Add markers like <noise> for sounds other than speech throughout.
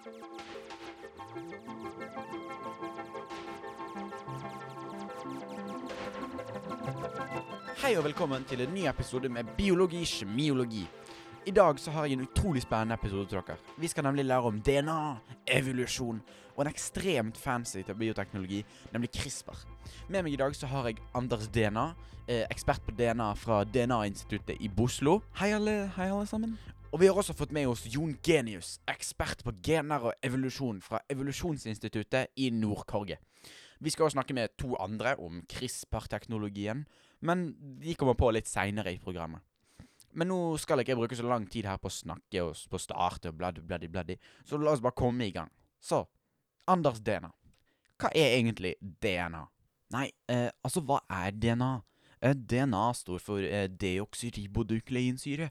Hei og velkommen til en ny episode med Biologi kjemiologi. I dag så har jeg en utrolig spennende episode til dere. Vi skal nemlig lære om DNA, evolusjon og en ekstremt fancy bioteknologi, nemlig CRISPR. Med meg i dag så har jeg Anders DNA, eh, ekspert på DNA fra DNA-instituttet i Boslo. Hei alle, hei alle sammen. Og vi har også fått med oss Jon Genius, ekspert på gener og evolusjon fra Evolusjonsinstituttet i Nord-Korge. Vi skal også snakke med to andre om CRISPR-teknologien, men de kommer på litt seinere i programmet. Men nå skal ikke jeg bruke så lang tid her på å snakke og på å starte og bladdi, bladdi, bladdi, så la oss bare komme i gang. Så, Anders DNA. Hva er egentlig DNA? Nei, eh, altså hva er DNA? Eh, DNA står for eh, deoksyribodukleinsyre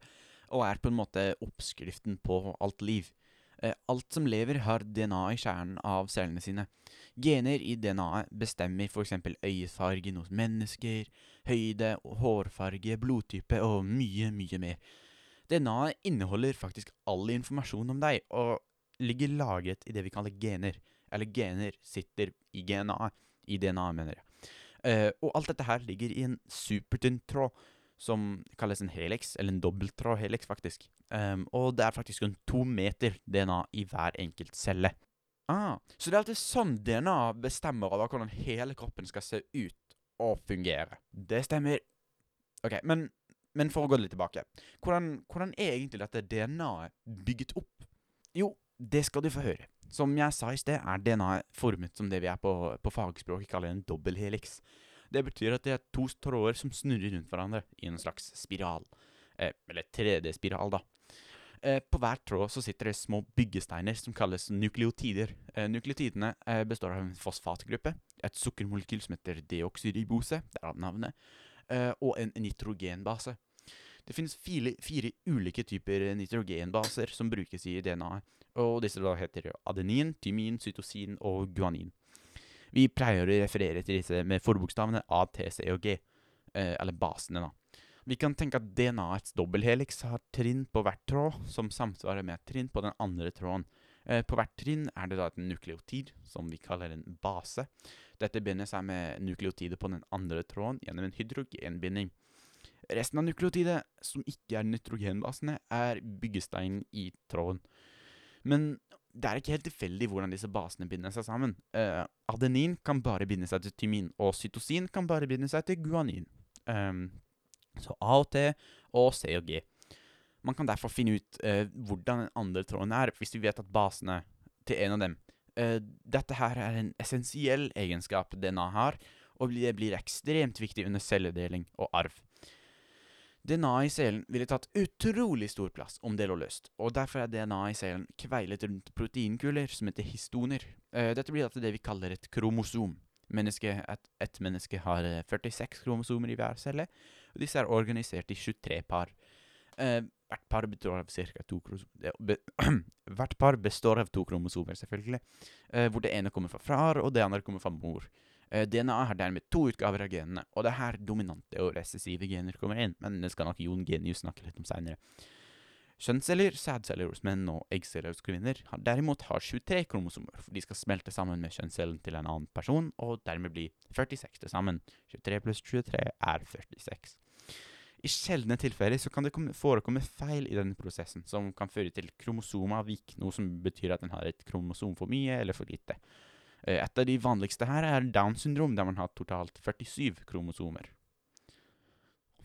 og er på en måte oppskriften på alt liv. Eh, alt som lever, har DNA i kjernen av cellene sine. Gener i DNA-et bestemmer f.eks. øyefargen hos mennesker, høyde, hårfarge, blodtype og mye, mye mer. DNA-et inneholder faktisk all informasjon om deg, og ligger lagret i det vi kaller gener. Eller gener sitter i DNA-et. I DNA, mener jeg. Eh, og alt dette her ligger i en supertynn tråd som kalles en helix, eller en dobbelttråd helix, faktisk. Um, og det er faktisk rundt to meter DNA i hver enkelt celle. Ah, så det er alltid sånn DNA bestemmer over hvordan hele kroppen skal se ut og fungere. Det stemmer. Ok, men, men for å gå litt tilbake. Hvordan, hvordan er egentlig dette DNA-et bygget opp? Jo, det skal du få høre. Som jeg sa i sted, er DNA formet som det vi er på, på fagspråket kaller en dobbelthelix. Det betyr at det er to tråder som snurrer rundt hverandre i en slags spiral. Eh, eller 3D-spiral, da. Eh, på hver tråd så sitter det små byggesteiner som kalles nukleotider. Eh, nukleotidene eh, består av en fosfatgruppe, et sukkermolekyl som heter deoksyribose, derav navnet, og en nitrogenbase. Det finnes fire, fire ulike typer nitrogenbaser som brukes i DNA-et, og disse da heter adenin, tymin, cytosin og guanin. Vi pleier å referere til disse med forbokstavene A, T, C og G, eh, eller basene, da. Vi kan tenke at DNA-ets dobbelthelix har trinn på hvert tråd, som samsvarer med trinn på den andre tråden. Eh, på hvert trinn er det da et nukleotid, som vi kaller en base. Dette binder seg med nukleotidet på den andre tråden gjennom en hydrogenbinding. Resten av nukleotidet, som ikke er nitrogenbasene, er byggesteinen i tråden. Men det er ikke helt tilfeldig hvordan disse basene binder seg sammen. Uh, adenin kan bare binde seg til tymin, og cytosin kan bare binde seg til guanin. Um, så A og T og C og G. Man kan derfor finne ut uh, hvordan den andre tråden er, hvis vi vet at basene til en av dem uh, Dette her er en essensiell egenskap DNA har, og det blir ekstremt viktig under celledeling og arv. DNA i selen ville tatt utrolig stor plass om det lå løst, og derfor er DNA i selen kveilet rundt proteinkuler som heter histoner. Eh, dette blir altså det vi kaller et kromosom. Menneske, et, et menneske har eh, 46 kromosomer i hver celle, og disse er organisert i 23 par. Eh, hvert par består av cirka to <clears throat> Hvert par består av to kromosomer, selvfølgelig, eh, hvor det ene kommer fra far, og det andre kommer fra mor. Eh, DNA har dermed to utgaver av genene, og det er her dominante og recessive gener kommer inn, men det skal nok Jon Genius snakke litt om seinere. Kjønnsceller, sædceller hos menn og eggceller hos kvinner har derimot har 23 kromosomer, for de skal smelte sammen med kjønnscellen til en annen person, og dermed bli 46 til sammen. 23 pluss 23 er 46. I sjeldne tilfeller så kan det komme, forekomme feil i denne prosessen, som kan føre til kromosomavvik, noe som betyr at en har et kromosom for mye eller for lite. Eh, Et av de vanligste her er Downs syndrom, der man har totalt 47 kromosomer.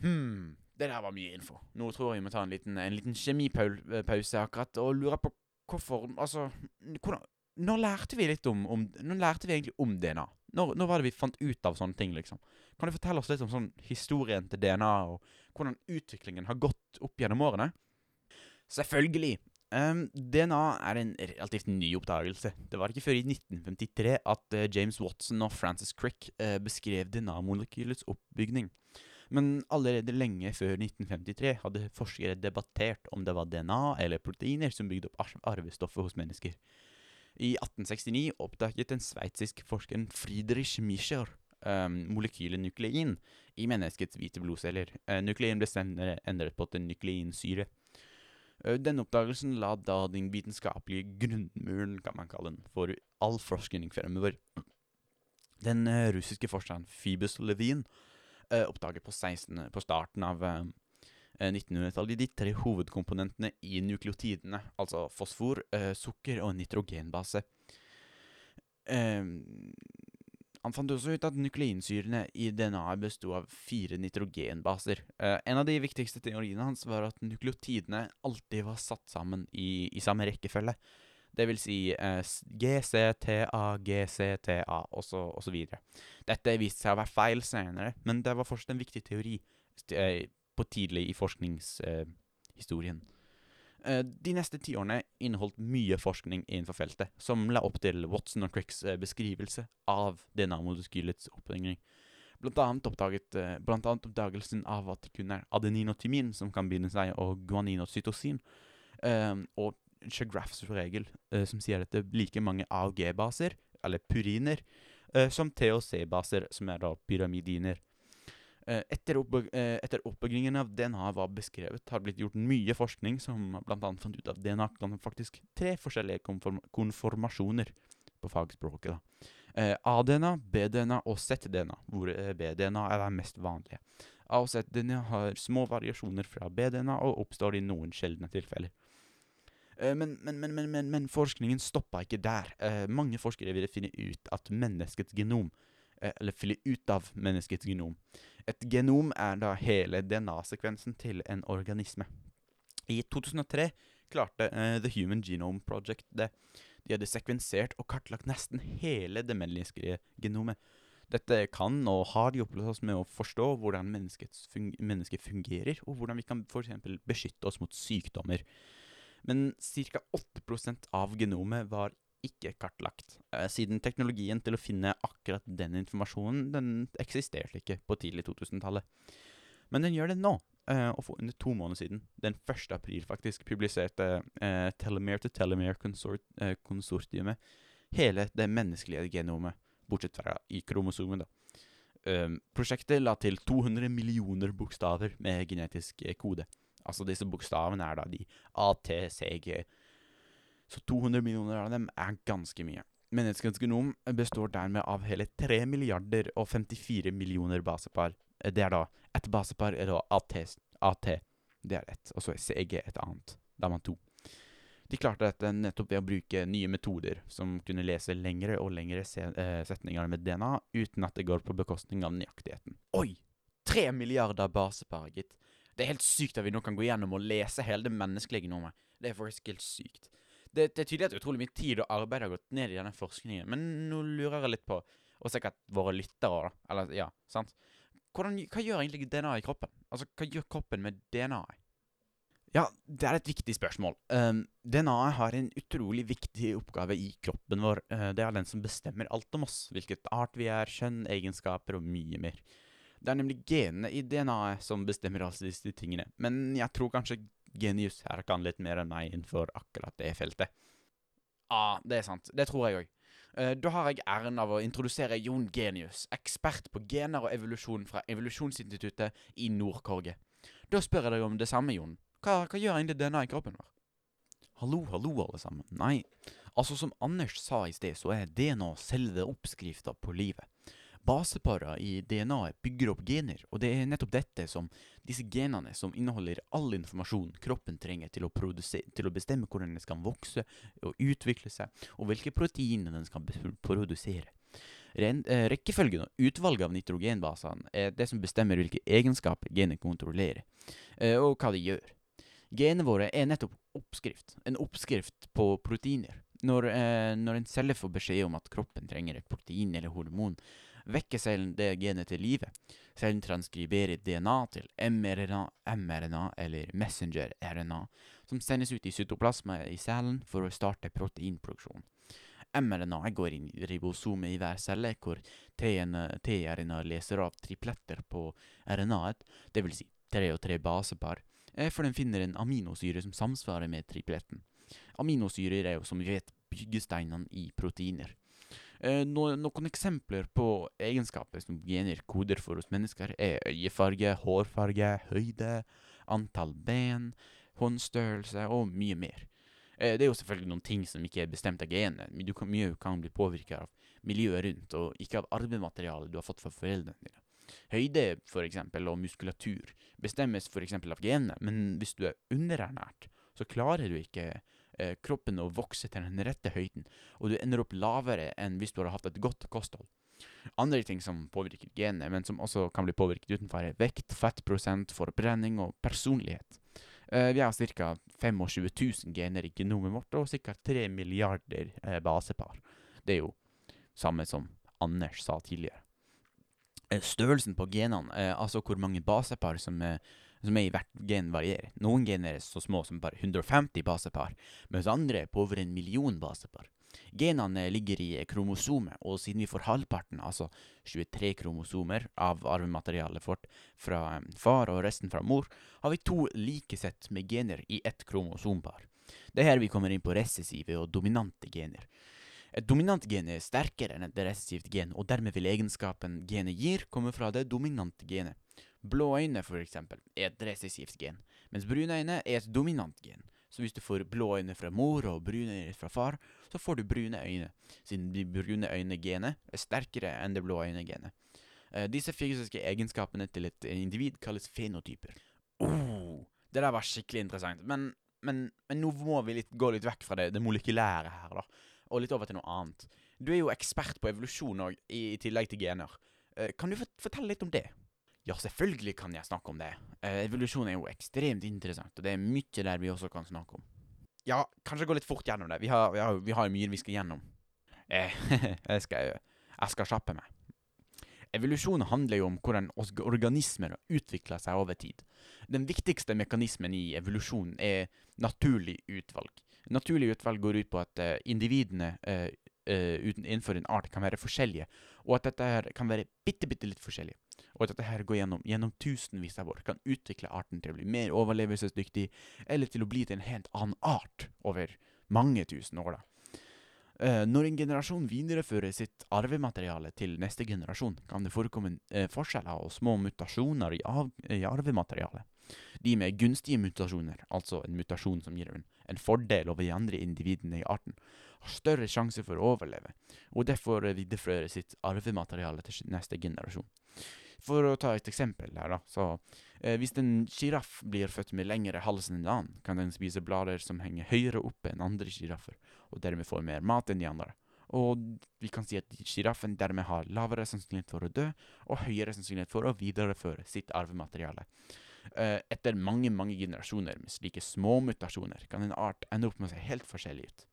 Hmm, det der var mye info. Nå tror jeg vi må ta en liten, en liten kjemipause akkurat, og lurer på hvorfor Altså, hvordan Når lærte vi litt om, om Når lærte vi egentlig om DNA? Når, når var det vi fant ut av sånne ting, liksom? Kan du fortelle oss litt om sånn historien til DNA, og hvordan utviklingen har gått opp gjennom årene? Selvfølgelig. Ehm, DNA er en relativt ny oppdagelse. Det var ikke før i 1953 at uh, James Watson og Francis Crick uh, beskrev DNA-molekylets oppbygning. Men allerede lenge før 1953 hadde forskere debattert om det var DNA eller proteiner som bygde opp ar- arvestoffet hos mennesker. I 1869 oppdaget den sveitsiske forskeren Friedrich Mischer um, molekylet nuklein i menneskets hvite blodceller. Uh, nuklein ble senere endret på til nukleinsyre. Eh, Den oppdagelsen la da den vitenskapelige grunnmuren, kan man kalle den, for all forskning fremover. Den eh, russiske forskeren Phoebus Levin eh, oppdaget på, 16, på starten av eh, 1900-tallet de tre hovedkomponentene i nukleotidene, altså fosfor, sukker og nitrogenbase. Han fant også ut at nukleinsyrene i DNA-et besto av fire nitrogenbaser. Eh, en av de viktigste teoriene hans var at nukleotidene alltid var satt sammen i, i samme rekkefølge. Det vil si eh, GCTA, GCTA osv. osv. Dette viste seg å være feil senere, men det var fortsatt en viktig teori eh, på tidlig i forskningshistorien. Eh, de neste tiårene inneholdt mye forskning innenfor feltet, som la opp til Watson og Cricks eh, beskrivelse av DNA-molekylets oppringning. Blant annet, oppdaget, eh, blant annet oppdagelsen av at det kun er adenin og tymin som kan binde seg, og guanin og cytosin. Og Chagraffs regel, som sier at det er like mange AUG-baser, eller puriner, som T- og C-baser, som er da pyramidiner. Eh, etter, oppbygg eh, etter oppbyggingen av DNA var beskrevet, har det blitt gjort mye forskning som bl.a. fant ut at DNA kan faktisk tre forskjellige konform konformasjoner på fagspråket. da. Eh, A-DNA, B-DNA og Z-DNA, hvor BDNA er det mest vanlige. A- og Z-DNA har små variasjoner fra B-DNA og oppstår i noen sjeldne tilfeller. Men, men, men, men, forskningen stoppa ikke der. Mange forskere ville finne ut at menneskets genom Eller finne ut av menneskets genom. Et genom er da hele DNA-sekvensen til en organisme. I 2003 klarte uh, The Human Genome Project det. De hadde sekvensert og kartlagt nesten hele det menneskelige genomet. Dette kan og har de hjulpet oss med å forstå hvordan fung mennesket fungerer, og hvordan vi kan f.eks. beskytte oss mot sykdommer. Men ca. 8% av genomet var ikke kartlagt, eh, siden teknologien til å finne akkurat den informasjonen den eksisterte ikke på tidlig 2000-tallet. Men den gjør det nå, eh, og for under to måneder siden, den 1. april faktisk, publiserte eh, Telomere to Telomere-konsortiumet hele det menneskelige genomet, bortsett fra i kromosomet, da. Prosjektet la til 200 millioner bokstaver med genetisk eh, kode. Altså disse bokstavene er da de ATCG. Så 200 millioner av dem er ganske mye. Menneskets genom består dermed av hele 3 milliarder og 54 millioner basepar. Eh, Det er da ett basepar er da AT, AT. Det er ett. Og så CG et annet. Da er man to. De klarte dette nettopp ved å bruke nye metoder som kunne lese lengre og lengre eh, setninger med DNA uten at det går på bekostning av nøyaktigheten. Oi! Tre milliarder basepar, gitt. Det er helt sykt at vi nå kan gå gjennom og lese hele det menneskelige genomet. Det er faktisk helt sykt. Det, det er tydelig at utrolig mye tid og arbeid har gått ned i denne forskningen, men nå lurer jeg litt på, og sikkert våre lyttere, da, eller ja, sant? Hvordan, hva gjør egentlig DNA i kroppen? Altså, hva gjør kroppen med DNA-et? Ja, det er et viktig spørsmål. Um, DNA-et har en utrolig viktig oppgave i kroppen vår. Uh, det er den som bestemmer alt om oss, hvilket art vi er, kjønn, egenskaper og mye mer. Det er nemlig genene i DNA-et som bestemmer alle disse tingene, men jeg tror kanskje Genius her kan litt mer enn meg innenfor akkurat det feltet. Ja, det er sant. Det tror jeg òg. Da har jeg æren av å introdusere Jon Genius, ekspert på gener og evolusjon fra Evolusjonsinstituttet i Nord-Korge. Da spør jeg deg om det samme, Jon. Hva, hva gjør egentlig DNA i kroppen vår? Hallo, hallo, alle sammen. Nei, altså som Anders sa i sted, så er DNA selve oppskrifta på livet. Baseparer i DNA-et bygger opp gener, og det er nettopp dette som disse genene som inneholder all informasjon kroppen trenger til å, til å bestemme hvordan den skal vokse og utvikle seg, og hvilke proteiner den skal produsere. Ren, eh, rekkefølgen og utvalget av nitrogenbasene er det som bestemmer hvilke egenskaper genet kontrollerer, eh, og hva de gjør. Genene våre er nettopp oppskrift, en oppskrift på proteiner. Når, eh, når en celle får beskjed om at kroppen trenger et protein eller hormon, vekker cellen det genet til live. Cellen transkriberer DNA til mRNA, mRNA eller messenger-RNA, som sendes ut i cytoplasma i cellen for å starte proteinproduksjon. mRNA går inn i ribosomet i hver celle, hvor T-RNA leser av tripletter på RNA-et, dvs. Si tre og tre basepar, eh, for den finner en aminosyre som samsvarer med tripletten. Aminosyrer er jo, som vi vet, byggesteinene i proteiner. Eh, no, noen eksempler på egenskaper som gener koder for hos mennesker, er øyefarge, hårfarge, høyde, antall ben, håndstørrelse og mye mer. Eh, det er jo selvfølgelig noen ting som ikke er bestemt av genene. Du kan, mye kan bli påvirket av miljøet rundt, og ikke av arvematerialet du har fått fra foreldrene dine. Høyde for eksempel, og muskulatur bestemmes for eksempel av genene, men hvis du er underernært, så klarer du ikke kroppen å vokse til den rette høyden, og du ender opp lavere enn hvis du har hatt et godt kosthold. Andre ting som påvirker genene, men som også kan bli påvirket utenfor, er vekt, fettprosent, forbrenning og personlighet. Eh, vi har ca. 25 000 gener i genomet vårt, og ca. 3 milliarder eh, basepar. Det er jo samme som Anders sa tidligere. Eh, størrelsen på genene, eh, altså hvor mange basepar som er, som er i hvert gen, varierer. Noen gener er så små som bare 150 basepar, mens andre er på over en million basepar. Genene ligger i kromosomet, og siden vi får halvparten, altså 23 kromosomer, av arvematerialet vårt fra eh, far og resten fra mor, har vi to like sett med gener i ett kromosompar. Det er her vi kommer inn på recessive og dominante gener. Et dominant gen er sterkere enn et resessivt gen, og dermed vil egenskapen genet gir, komme fra det dominante genet. Blå øyne, for eksempel, er et resessivt gen, mens brune øyne er et dominant gen. Så hvis du får blå øyne fra mor og brune øyne fra far, så får du brune øyne, siden de brune øyne-genet er sterkere enn det blå øyne-genet. Eh, disse fysiske egenskapene til et individ kalles fenotyper. Oh, det der var skikkelig interessant, men, men, men nå må vi litt, gå litt vekk fra det, det molekylære her, da og litt over til noe annet. Du er jo ekspert på evolusjon òg, i, i, tillegg til gener. Eh, kan du fortelle litt om det? Ja, selvfølgelig kan jeg snakke om det. Eh, evolusjon er jo ekstremt interessant, og det er mye der vi også kan snakke om. Ja, kanskje gå litt fort gjennom det. Vi har, vi har, vi har mye vi skal gjennom. Eh, <laughs> jeg skal, skal kjappe meg. Evolusjon handler jo om hvordan organismer utvikler seg over tid. Den viktigste mekanismen i evolusjon er naturlig utvalg. Naturlig utvalg går ut på at uh, individene uh, uten, innenfor en art kan være forskjellige, og at dette her kan være bitte, bitte litt forskjellig. Og at dette her går gjennom, gjennom tusenvis av år, kan utvikle arten til å bli mer overlevelsesdyktig, eller til å bli til en helt annen art over mange tusen år. da. Uh, når en generasjon viderefører sitt arvemateriale til neste generasjon, kan det forekomme uh, forskjeller og små mutasjoner i, av, i arvematerialet. De med gunstige mutasjoner, altså en mutasjon som gir en, en, fordel over de andre individene i arten, har større sjanse for å overleve, og derfor viderefører sitt arvemateriale til neste generasjon. For å ta et eksempel her, da, så eh, hvis en sjiraff blir født med lengre hals enn en annen, kan den spise blader som henger høyere oppe enn andre sjiraffer, og dermed får mer mat enn de andre. Og vi kan si at sjiraffen dermed har lavere sannsynlighet for å dø, og høyere sannsynlighet for å videreføre sitt arvemateriale. Uh, etter mange mange generasjoner med slike små mutasjoner kan en art ende opp med å se helt forskjellig ut.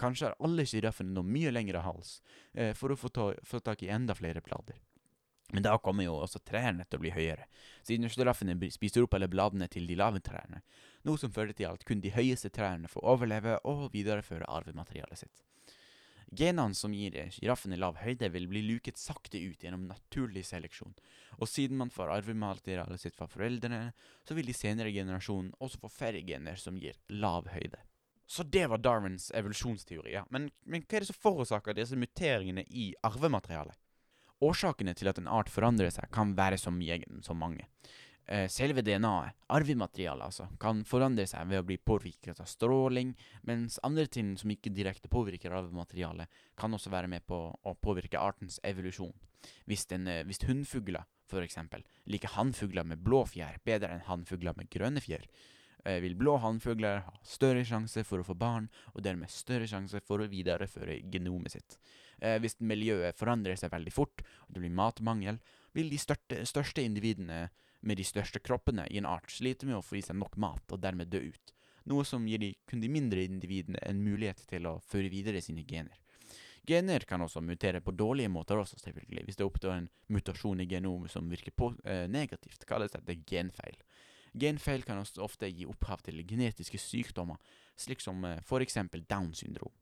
Kanskje har alle sjiraffene noe mye lengre hals uh, for å få, ta, få, tak i enda flere blader. Men da kommer jo også trærne til å bli høyere, siden sjiraffene spiser opp alle bladene til de lave trærne, noe som fører til at kun de høyeste trærne får overleve og videreføre arvematerialet sitt. Genene som gir sjiraffene lav høyde, vil bli luket sakte ut gjennom naturlig seleksjon, og siden man får arvematerialet sitt fra foreldrene, så vil de senere generasjonen også få færre gener som gir lav høyde. Så det var Darwins evolusjonsteori, ja. Men, men hva er det som forårsaker disse muteringene i arvematerialet? Årsakene til at en art forandrer seg, kan være så mye som mange. Eh, selve DNA-et, arvematerialet altså, kan forandre seg ved å bli påvirket av stråling, mens andre ting som ikke direkte påvirker arvematerialet, kan også være med på å påvirke artens evolusjon. Hvis, den, eh, hvis hunnfugler, eksempel, liker hannfugler med blå fjær bedre enn hannfugler med grønne fjær, eh, vil blå hannfugler ha større sjanse for å få barn, og dermed større sjanse for å videreføre genomet sitt. hvis miljøet forandrer seg veldig fort, og det blir matmangel, vil de største individene med de største kroppene i en art sliter med å få i seg nok mat, og dermed dø ut, noe som gir de, kun de mindre individene en mulighet til å føre videre sine gener. Gener kan også mutere på dårlige måter også, selvfølgelig. Hvis det oppstår en mutasjon i genomet som virker på, eh, negativt, kalles dette genfeil. Genfeil kan også ofte gi opphav til genetiske sykdommer, slik som eh, eksempel Down syndrom.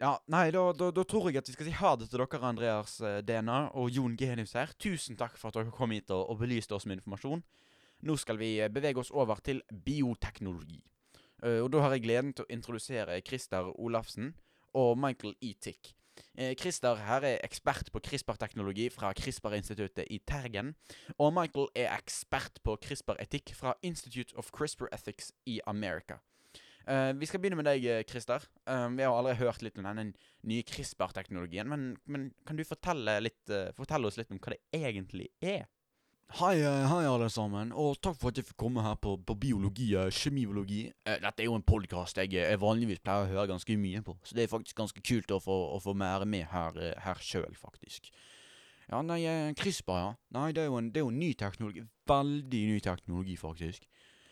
Ja, nei, da, da, da, tror jeg at vi skal si ha det til dere, Andreas eh, Dena og Jon Genius her. Tusen takk for at dere kom hit og, og belyste oss med informasjon. Nå skal vi eh, bevege oss over til bioteknologi. Uh, og da har jeg gleden til å introdusere Christer Olafsen og Michael E. Tick. Christer her er ekspert på CRISPR-teknologi fra CRISPR-instituttet i Tergen. Og Michael er ekspert på CRISPR-etikk fra Institute of CRISPR Ethics i America. Eh, vi skal begynne med deg, eh, Christer. Uh, vi har allerede hørt litt om denne nye CRISPR-teknologien. Men, men, kan du fortelle, litt, uh, fortelle oss litt om hva det egentlig er? Hei, hei alle sammen, og takk for at jeg fikk komme her på, på biologi og kjemiologi. Dette er jo en podkast jeg jeg, vanligvis pleier å høre ganske mye på, så det er faktisk ganske kult å få, å få være med her, her sjøl, faktisk. Ja, nei, CRISPR, ja. Nei, det er jo en, det er jo en ny teknologi. Veldig ny teknologi, faktisk.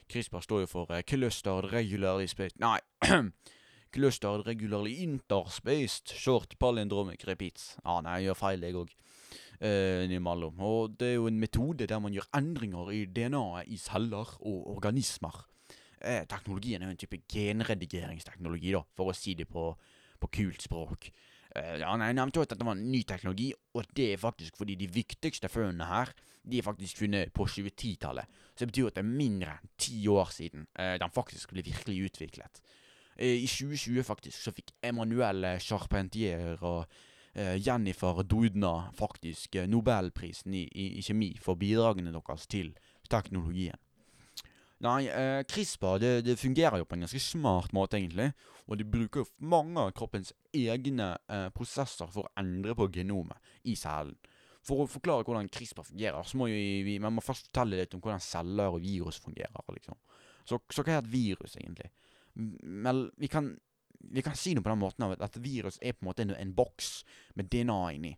CRISPR står jo for eh, Clustered Regularly Spaced Nei, <clears throat> Clustered Regularly Interspaced Short Palindromic Repeats. Ja, nei, jeg gjør feil, jeg òg. Uh. Og det er jo en metode der man gjør endringer i DNA-et i celler og organismer. Eh, teknologien er jo en type genredigeringsteknologi, da, for å si det på, på kult språk. Eh, ja, nei, Jeg nevnte jo at dette var en ny teknologi, og det er faktisk fordi de viktigste funnene her De er faktisk funnet på 2010-tallet. Så det betyr at det er mindre enn ti år siden eh, den faktisk ble virkelig utviklet. Eh, I 2020 faktisk så fikk Emmanuel Charpentier og eh, Jennifer Doudna faktisk eh, Nobelprisen i, i, i kjemi for bidragene deres til teknologien. Nei, eh, CRISPR det, det fungerer jo på en ganske smart måte, egentlig. Og de bruker jo mange av kroppens egne eh, prosesser for å endre på genomet i cellen. For å forklare hvordan CRISPR fungerer, så må vi, man må først fortelle litt om hvordan celler og virus fungerer. liksom. Så, så hva er et virus, egentlig? Men vi kan, vi kan si noe på den måten at et virus er på en måte en, en boks med DNA inni.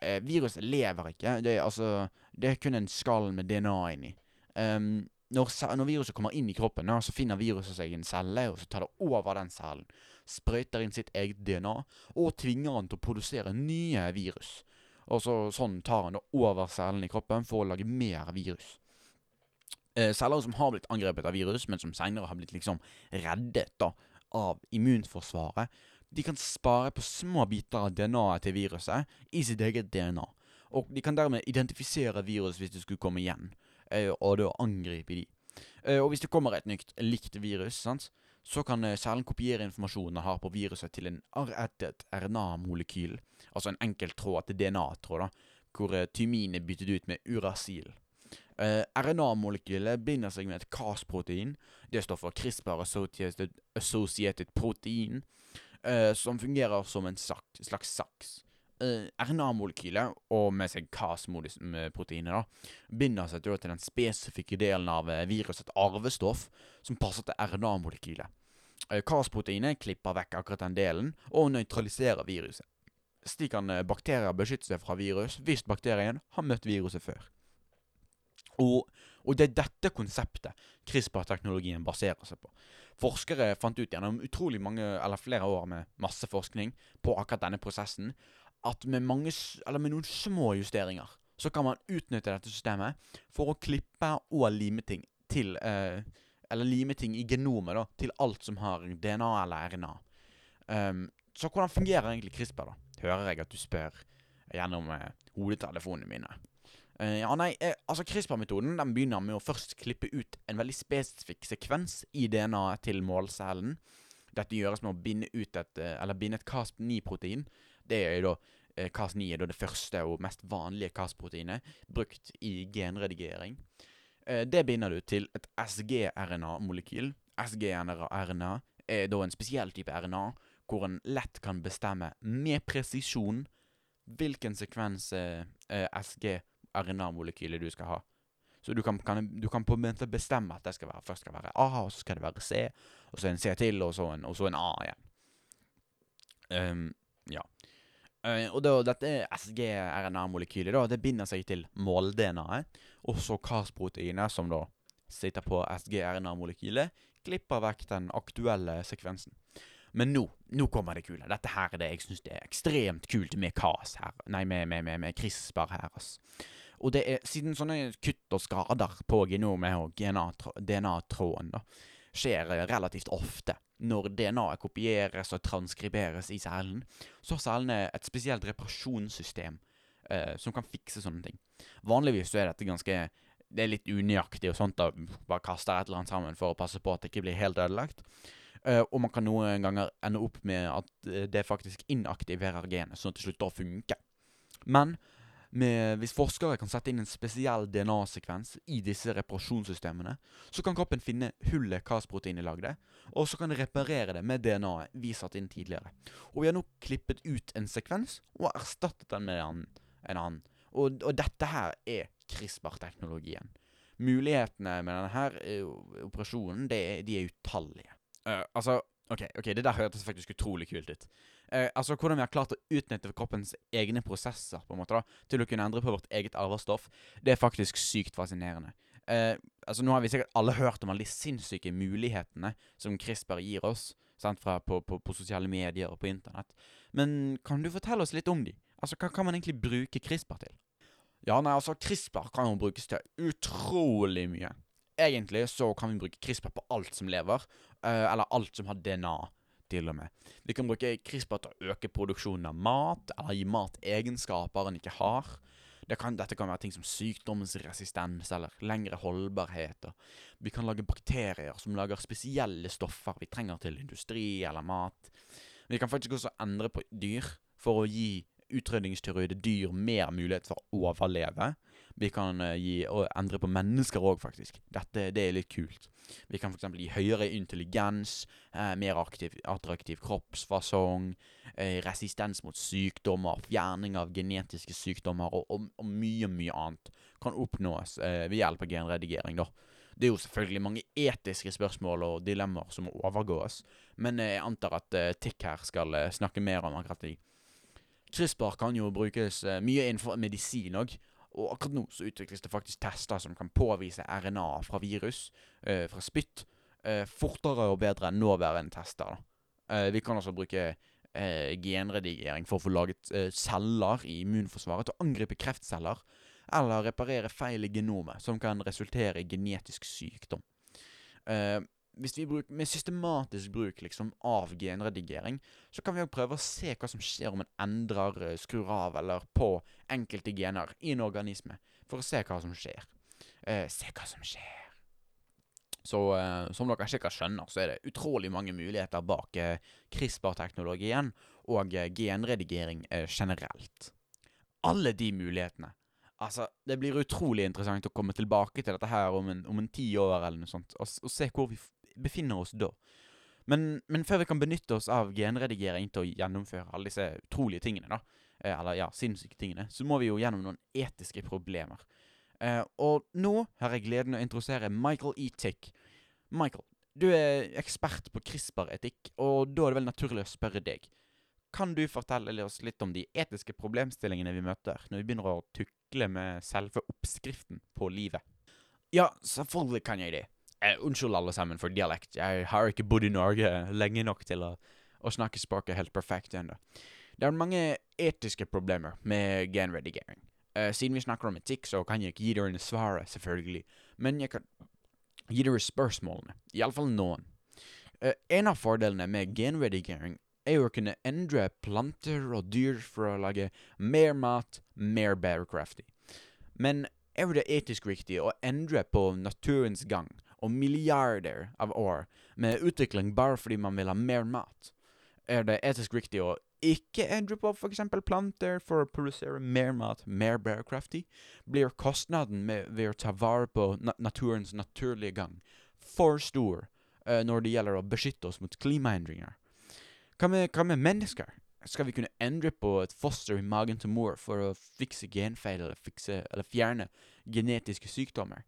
Eh, viruset lever ikke. Det er, altså, det er kun en skall med DNA inni. Um, når, når viruset kommer inn i kroppen, så finner viruset seg en celle, og så tar det over den cellen. Sprøyter inn sitt eget DNA, og tvinger den til å produsere nye virus. Og så, sånn tar han da over cellen i kroppen for å lage mer virus. Eh, celler som har blitt angrepet av virus, men som senere har blitt liksom reddet da, av immunforsvaret, de kan spare på små biter av DNA-et til viruset i sitt eget DNA. Og de kan dermed identifisere virus hvis det skulle komme igjen, og da angripe de. Eh, og hvis det kommer et nytt likt virus, sant, så kan eh, cellen kopiere informasjonen den har på viruset til en arrettet RNA-molekyl, altså en enkel tråd til DNA-tråd, hvor eh, tymin er byttet ut med uracil. RNA-molekylet binder seg med et Cas-protein. Det står for CRISPR Associated, Protein, som fungerer som en slags saks. Eh, RNA-molekylet, og med seg Cas-proteinet, da, binder seg til den spesifikke delen av eh, virusets arvestoff som passer til RNA-molekylet. Eh, Cas-proteinet klipper vekk akkurat den delen og nøytraliserer viruset. Slik kan eh, bakterier beskytte seg fra virus hvis bakterien har møtt viruset før. Og, og det er dette konseptet CRISPR-teknologien baserer seg på. Forskere fant ut gjennom utrolig mange, eller flere år med masse forskning på akkurat denne prosessen, at med, mange, med noen små justeringer så kan man utnytte dette systemet for å klippe og lime ting til eh, Eller lime ting i genomet da, til alt som har DNA eller RNA. Um, så hvordan fungerer egentlig CRISPR, da? Hører jeg at du spør gjennom eh, hodetelefonene mine. Uh, ja, nei, eh, altså CRISPR-metoden den begynner med å først klippe ut en veldig spesifikk sekvens i DNA-et til målcellen. Dette gjøres med å binde et, eh, eller binde et Cas9-protein. Det er jo da eh, Cas9 er da det første og mest vanlige Cas-proteinet brukt i genredigering. Eh, det binder du til et SG-RNA-molekyl. SG-RNA er da en spesiell type RNA hvor en lett kan bestemme med presisjon hvilken sekvens eh, SG-RNA-molekylet du skal ha. Så du kan, kan, du kan på en måte bestemme at det skal være, først skal være A, og så skal det være C, og så en C til, og så en, og så en A igjen. Um, ja. Eh, og da, dette SG-RNA-molekylet da, det binder seg til mål-DNA-et, og så Cas-proteinet, som da sitter på SG-RNA-molekylet, klipper vekk den aktuelle sekvensen. Men nå, nå kommer det kule. Dette her er det jeg syns er ekstremt kult med Cas her. Nei, med, med, med, med CRISPR her, ass. Og det er siden sånne kutt og skader på genomet og DNA-tråden da, skjer eh, relativt ofte når DNA-et kopieres og transkriberes i cellen, så har cellene et spesielt reparasjonssystem eh, som kan fikse sånne ting. Vanligvis så er dette ganske Det er litt unøyaktig og sånt, da bare kaster et eller annet sammen for å passe på at det ikke blir helt ødelagt. Eh, og man kan noen ganger ende opp med at eh, det faktisk inaktiverer genet, sånn at det slutter å funke. Men med, hvis forskere kan sette inn en spesiell DNA-sekvens i disse reparasjonssystemene, så kan kroppen finne hullet Cas-proteinet lagde, og så kan det reparere det med DNA-et vi satte inn tidligere. Og vi har nå klippet ut en sekvens og erstattet den med en, en annen. Og, og, dette her er CRISPR-teknologien. Mulighetene med denne her, operasjonen det, de er utallige. Uh, altså, ok, ok, det der hørtes faktisk utrolig kult ut. Eh, altså, Hvordan vi har klart å utnytte kroppens egne prosesser på en måte da, til å kunne endre på vårt eget arvestoff, det er faktisk sykt fascinerende. Eh, altså, Nå har vi sikkert alle hørt om alle de sinnssyke mulighetene som CRISPR gir oss sant, fra, på, på, på, sosiale medier og på internett. Men kan du fortelle oss litt om de? Altså, Hva kan man egentlig bruke CRISPR til? Ja, nei, altså, CRISPR kan jo brukes til utrolig mye. Egentlig så kan vi bruke CRISPR på alt som lever, uh, eller alt som har DNA, til og med. Vi kan bruke CRISPR til å øke produksjonen av mat, eller gi mat egenskaper en ikke har. Det kan, dette kan være ting som sykdomsresistens eller lengre holdbarhet. Vi kan lage bakterier som lager spesielle stoffer vi trenger til industri eller mat. Vi kan faktisk også endre på dyr for å gi utrydningstruede dyr mer mulighet for å overleve. Vi kan uh, gi, og endre på mennesker òg, faktisk. Dette det er litt kult. Vi kan f.eks. gi høyere intelligens, uh, mer aktiv, attraktiv kroppsfasong, uh, resistens mot sykdommer, fjerning av genetiske sykdommer og, og, og mye, mye annet kan oppnås ved hjelp av genredigering. da. Det er jo selvfølgelig mange etiske spørsmål og dilemmaer som må overgås, men jeg antar at Tick her skal snakke mer om akkurat de. CRISPR kan jo brukes mye innenfor medisin òg. Og akkurat nå så utvikles det faktisk tester som kan påvise RNA fra virus, uh, fra spytt, uh, fortere og bedre enn nåværende tester. vi kan altså bruke genredigering for å få laget celler i immunforsvaret til å angripe kreftceller, eller reparere feil i genomet, som kan resultere i genetisk sykdom. Hvis vi bruker, med systematisk bruk liksom, av genredigering, så kan vi jo prøve å se hva som skjer om en endrer, eh, skrur av eller på enkelte gener i en organisme. For å se hva som skjer. Eh, se hva som skjer. Så eh, som dere sikkert skjønner, så er det utrolig mange muligheter bak eh, CRISPR-teknologien og eh, genredigering eh, generelt. Alle de mulighetene Altså, det blir utrolig interessant å komme tilbake til dette her om en, om en ti år eller noe sånt, og, og se hvor vi befinner oss da. Men, men, før vi kan benytte oss av genredigering til å gjennomføre alle disse utrolige tingene, da, eh, eller ja, sinnssyke tingene, så må vi jo gjennom noen etiske problemer. Eh, og nå har jeg gleden å introdusere Michael E. Tick. Michael, du er ekspert på CRISPR-etikk, og da er det vel naturlig å spørre deg. Kan du fortelle oss litt om de etiske problemstillingene vi møter når vi begynner å tukle med selve oppskriften på livet? Ja, selvfølgelig kan jeg det. Eh, unnskyld, alle sammen, for dialekt. Jeg har ikke bodd i Norge lenge nok til å, å snakke språket helt perfekt ennå. Det er mange etiske problemer med genredigering. Eh, siden vi snakker om etikk, så kan jeg ikke gi dere svaret, selvfølgelig. Men jeg kan gi dere spørsmålene. Iallfall noen. Eh, en av fordelene med genredigering er å kunne endre planter og dyr for å lage mer mat mer bærekraftig. Men er det etisk riktig å endre på naturens gang og milliarder av år med utvikling bare fordi man vil ha mer mat, er det etisk riktig å ikke endre på f.eks. planter for å produsere mer mat mer bærekraftig, blir kostnaden med, ved å ta vare på na naturens naturlige gang for stor uh, når det gjelder å beskytte oss mot klimaendringer. Hva med, mennesker? Skal vi kunne endre på et foster i magen til mor for å fikse genfeil eller, fikse, eller fjerne genetiske sykdommer?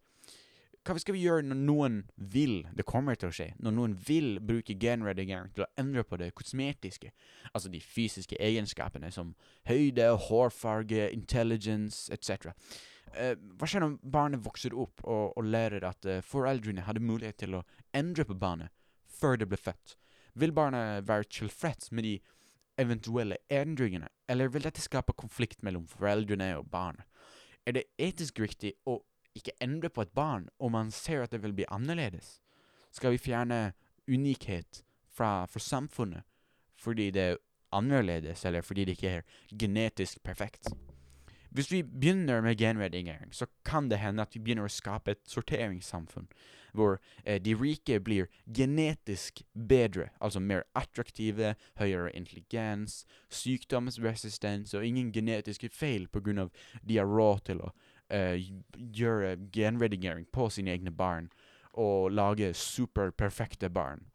Hva skal vi gjøre når noen vil det kommer til å skje? Når noen vil bruke genredigering til å endre på det kosmetiske, altså de fysiske egenskapene som høyde, hårfarge, intelligence etc. Eh, hva skjer når barnet vokser opp og, og lærer at uh, foreldrene hadde mulighet til å endre på barnet før det ble født? Vil barnet være tilfreds med de eventuelle endringene, eller vil dette skape konflikt mellom foreldrene og barnet? Er det etisk riktig å ikke endre på et barn om man ser at det vil bli annerledes? Skal vi fjerne unikhet fra, fra samfunnet fordi det er annerledes, eller fordi det ikke er genetisk perfekt? Hvis vi begynner med genredigering, så kan det hende at vi begynner å skape et sorteringssamfunn, hvor eh, de rike blir genetisk bedre, altså mer attraktive, høyere intelligens, sykdomsresistens og ingen genetiske feil pga. de har råd til å gjøre genredigering på sine egne barn og lage superperfekte barn.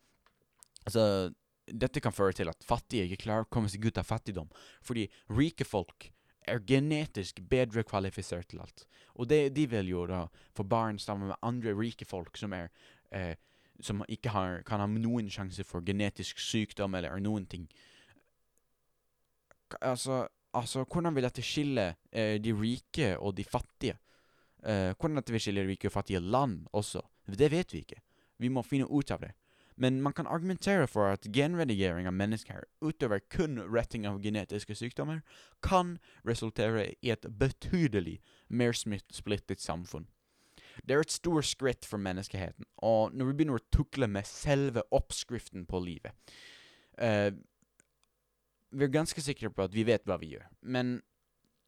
Altså, dette kan føre til at fattige ikke klarer å komme seg ut av fattigdom, fordi rike folk er genetisk bedre kvalifisert til alt. Og det, de vil jo da få barn sammen med andre rike folk som er eh, som ikke har, kan ha noen sjanse for genetisk sykdom eller noen ting. Altså, altså hvordan vil dette skille eh, de rike og de fattige? Eh, hvordan dette vil skille rike og fattige land også? Det vet vi ikke. Vi må finne ut av det. Men man kan argumentere for at genredigering av mennesker, utover kun retting av genetiske sykdommer, kan resultere i et betydelig mer splittet samfunn. Det er et stort skritt for menneskeheten, og når vi begynner å tukle med selve oppskriften på livet uh, Vi er ganske sikre på at vi vet hva vi gjør, men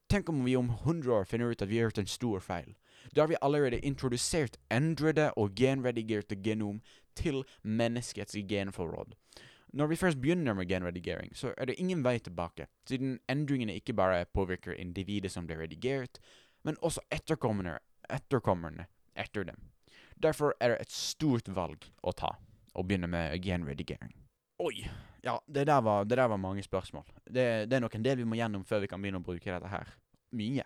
tenk om vi om 100 år finner ut at vi har gjort en stor feil. Da har vi allerede introdusert endrede og genredigerte genom til menneskets genforråd. Når vi først begynner med genredigering, så er det ingen vei tilbake, siden endringene ikke bare påvirker individet som blir redigert, men også etterkommerne, etterkommerne etter dem. Derfor er det et stort valg å ta, å begynne med genredigering. Oi, ja, det der var, det der var mange spørsmål. Det, det, er nok en del vi må gjennom før vi kan begynne å bruke dette her. Mye.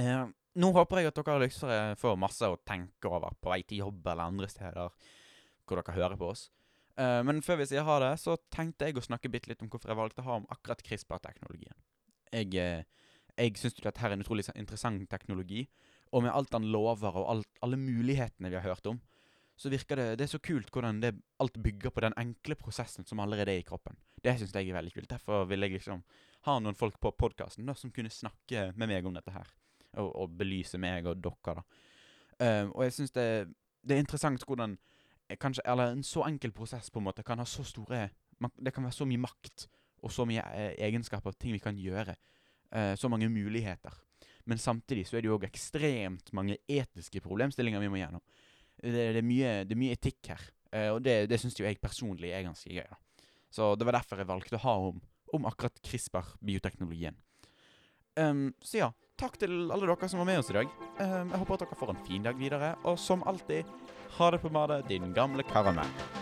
Eh, nå håper jeg at dere lyttere får masse å tenke over på vei til jobb eller andre steder hvor dere hører på oss. Eh, men før vi sier ha det, så tenkte jeg å snakke bitte litt om hvorfor jeg valgte å ha om akkurat CRISPR-teknologien. Jeg, eh, jeg syns dette er en utrolig interessant teknologi, og med alt den lover og alt, alle mulighetene vi har hørt om, så virker det Det er så kult hvordan det alt bygger på den enkle prosessen som allerede er i kroppen. Det syns jeg er veldig kult. Derfor vil jeg liksom ha noen folk på podkasten som kunne snakke med meg om dette her og, og belyse meg og dere. da. Uh, og jeg syns det, det, er interessant hvordan kanskje, eller en så enkel prosess på en måte kan ha så store man, Det kan være så mye makt og så mye eh, egenskaper, ting vi kan gjøre. Uh, så mange muligheter. Men samtidig så er det jo òg ekstremt mange etiske problemstillinger vi må gjennom. Det, det, er, mye, det er, mye, etikk her, uh, og det, det syns jo jeg personlig er ganske gøy. da. Så det var derfor jeg valgte å ha om, om akkurat CRISPR-bioteknologien. Um, så ja, takk til alle dere som var med oss i dag. Um, jeg håper at dere får en fin dag videre. Og som alltid, ha det på badet, din gamle karamell.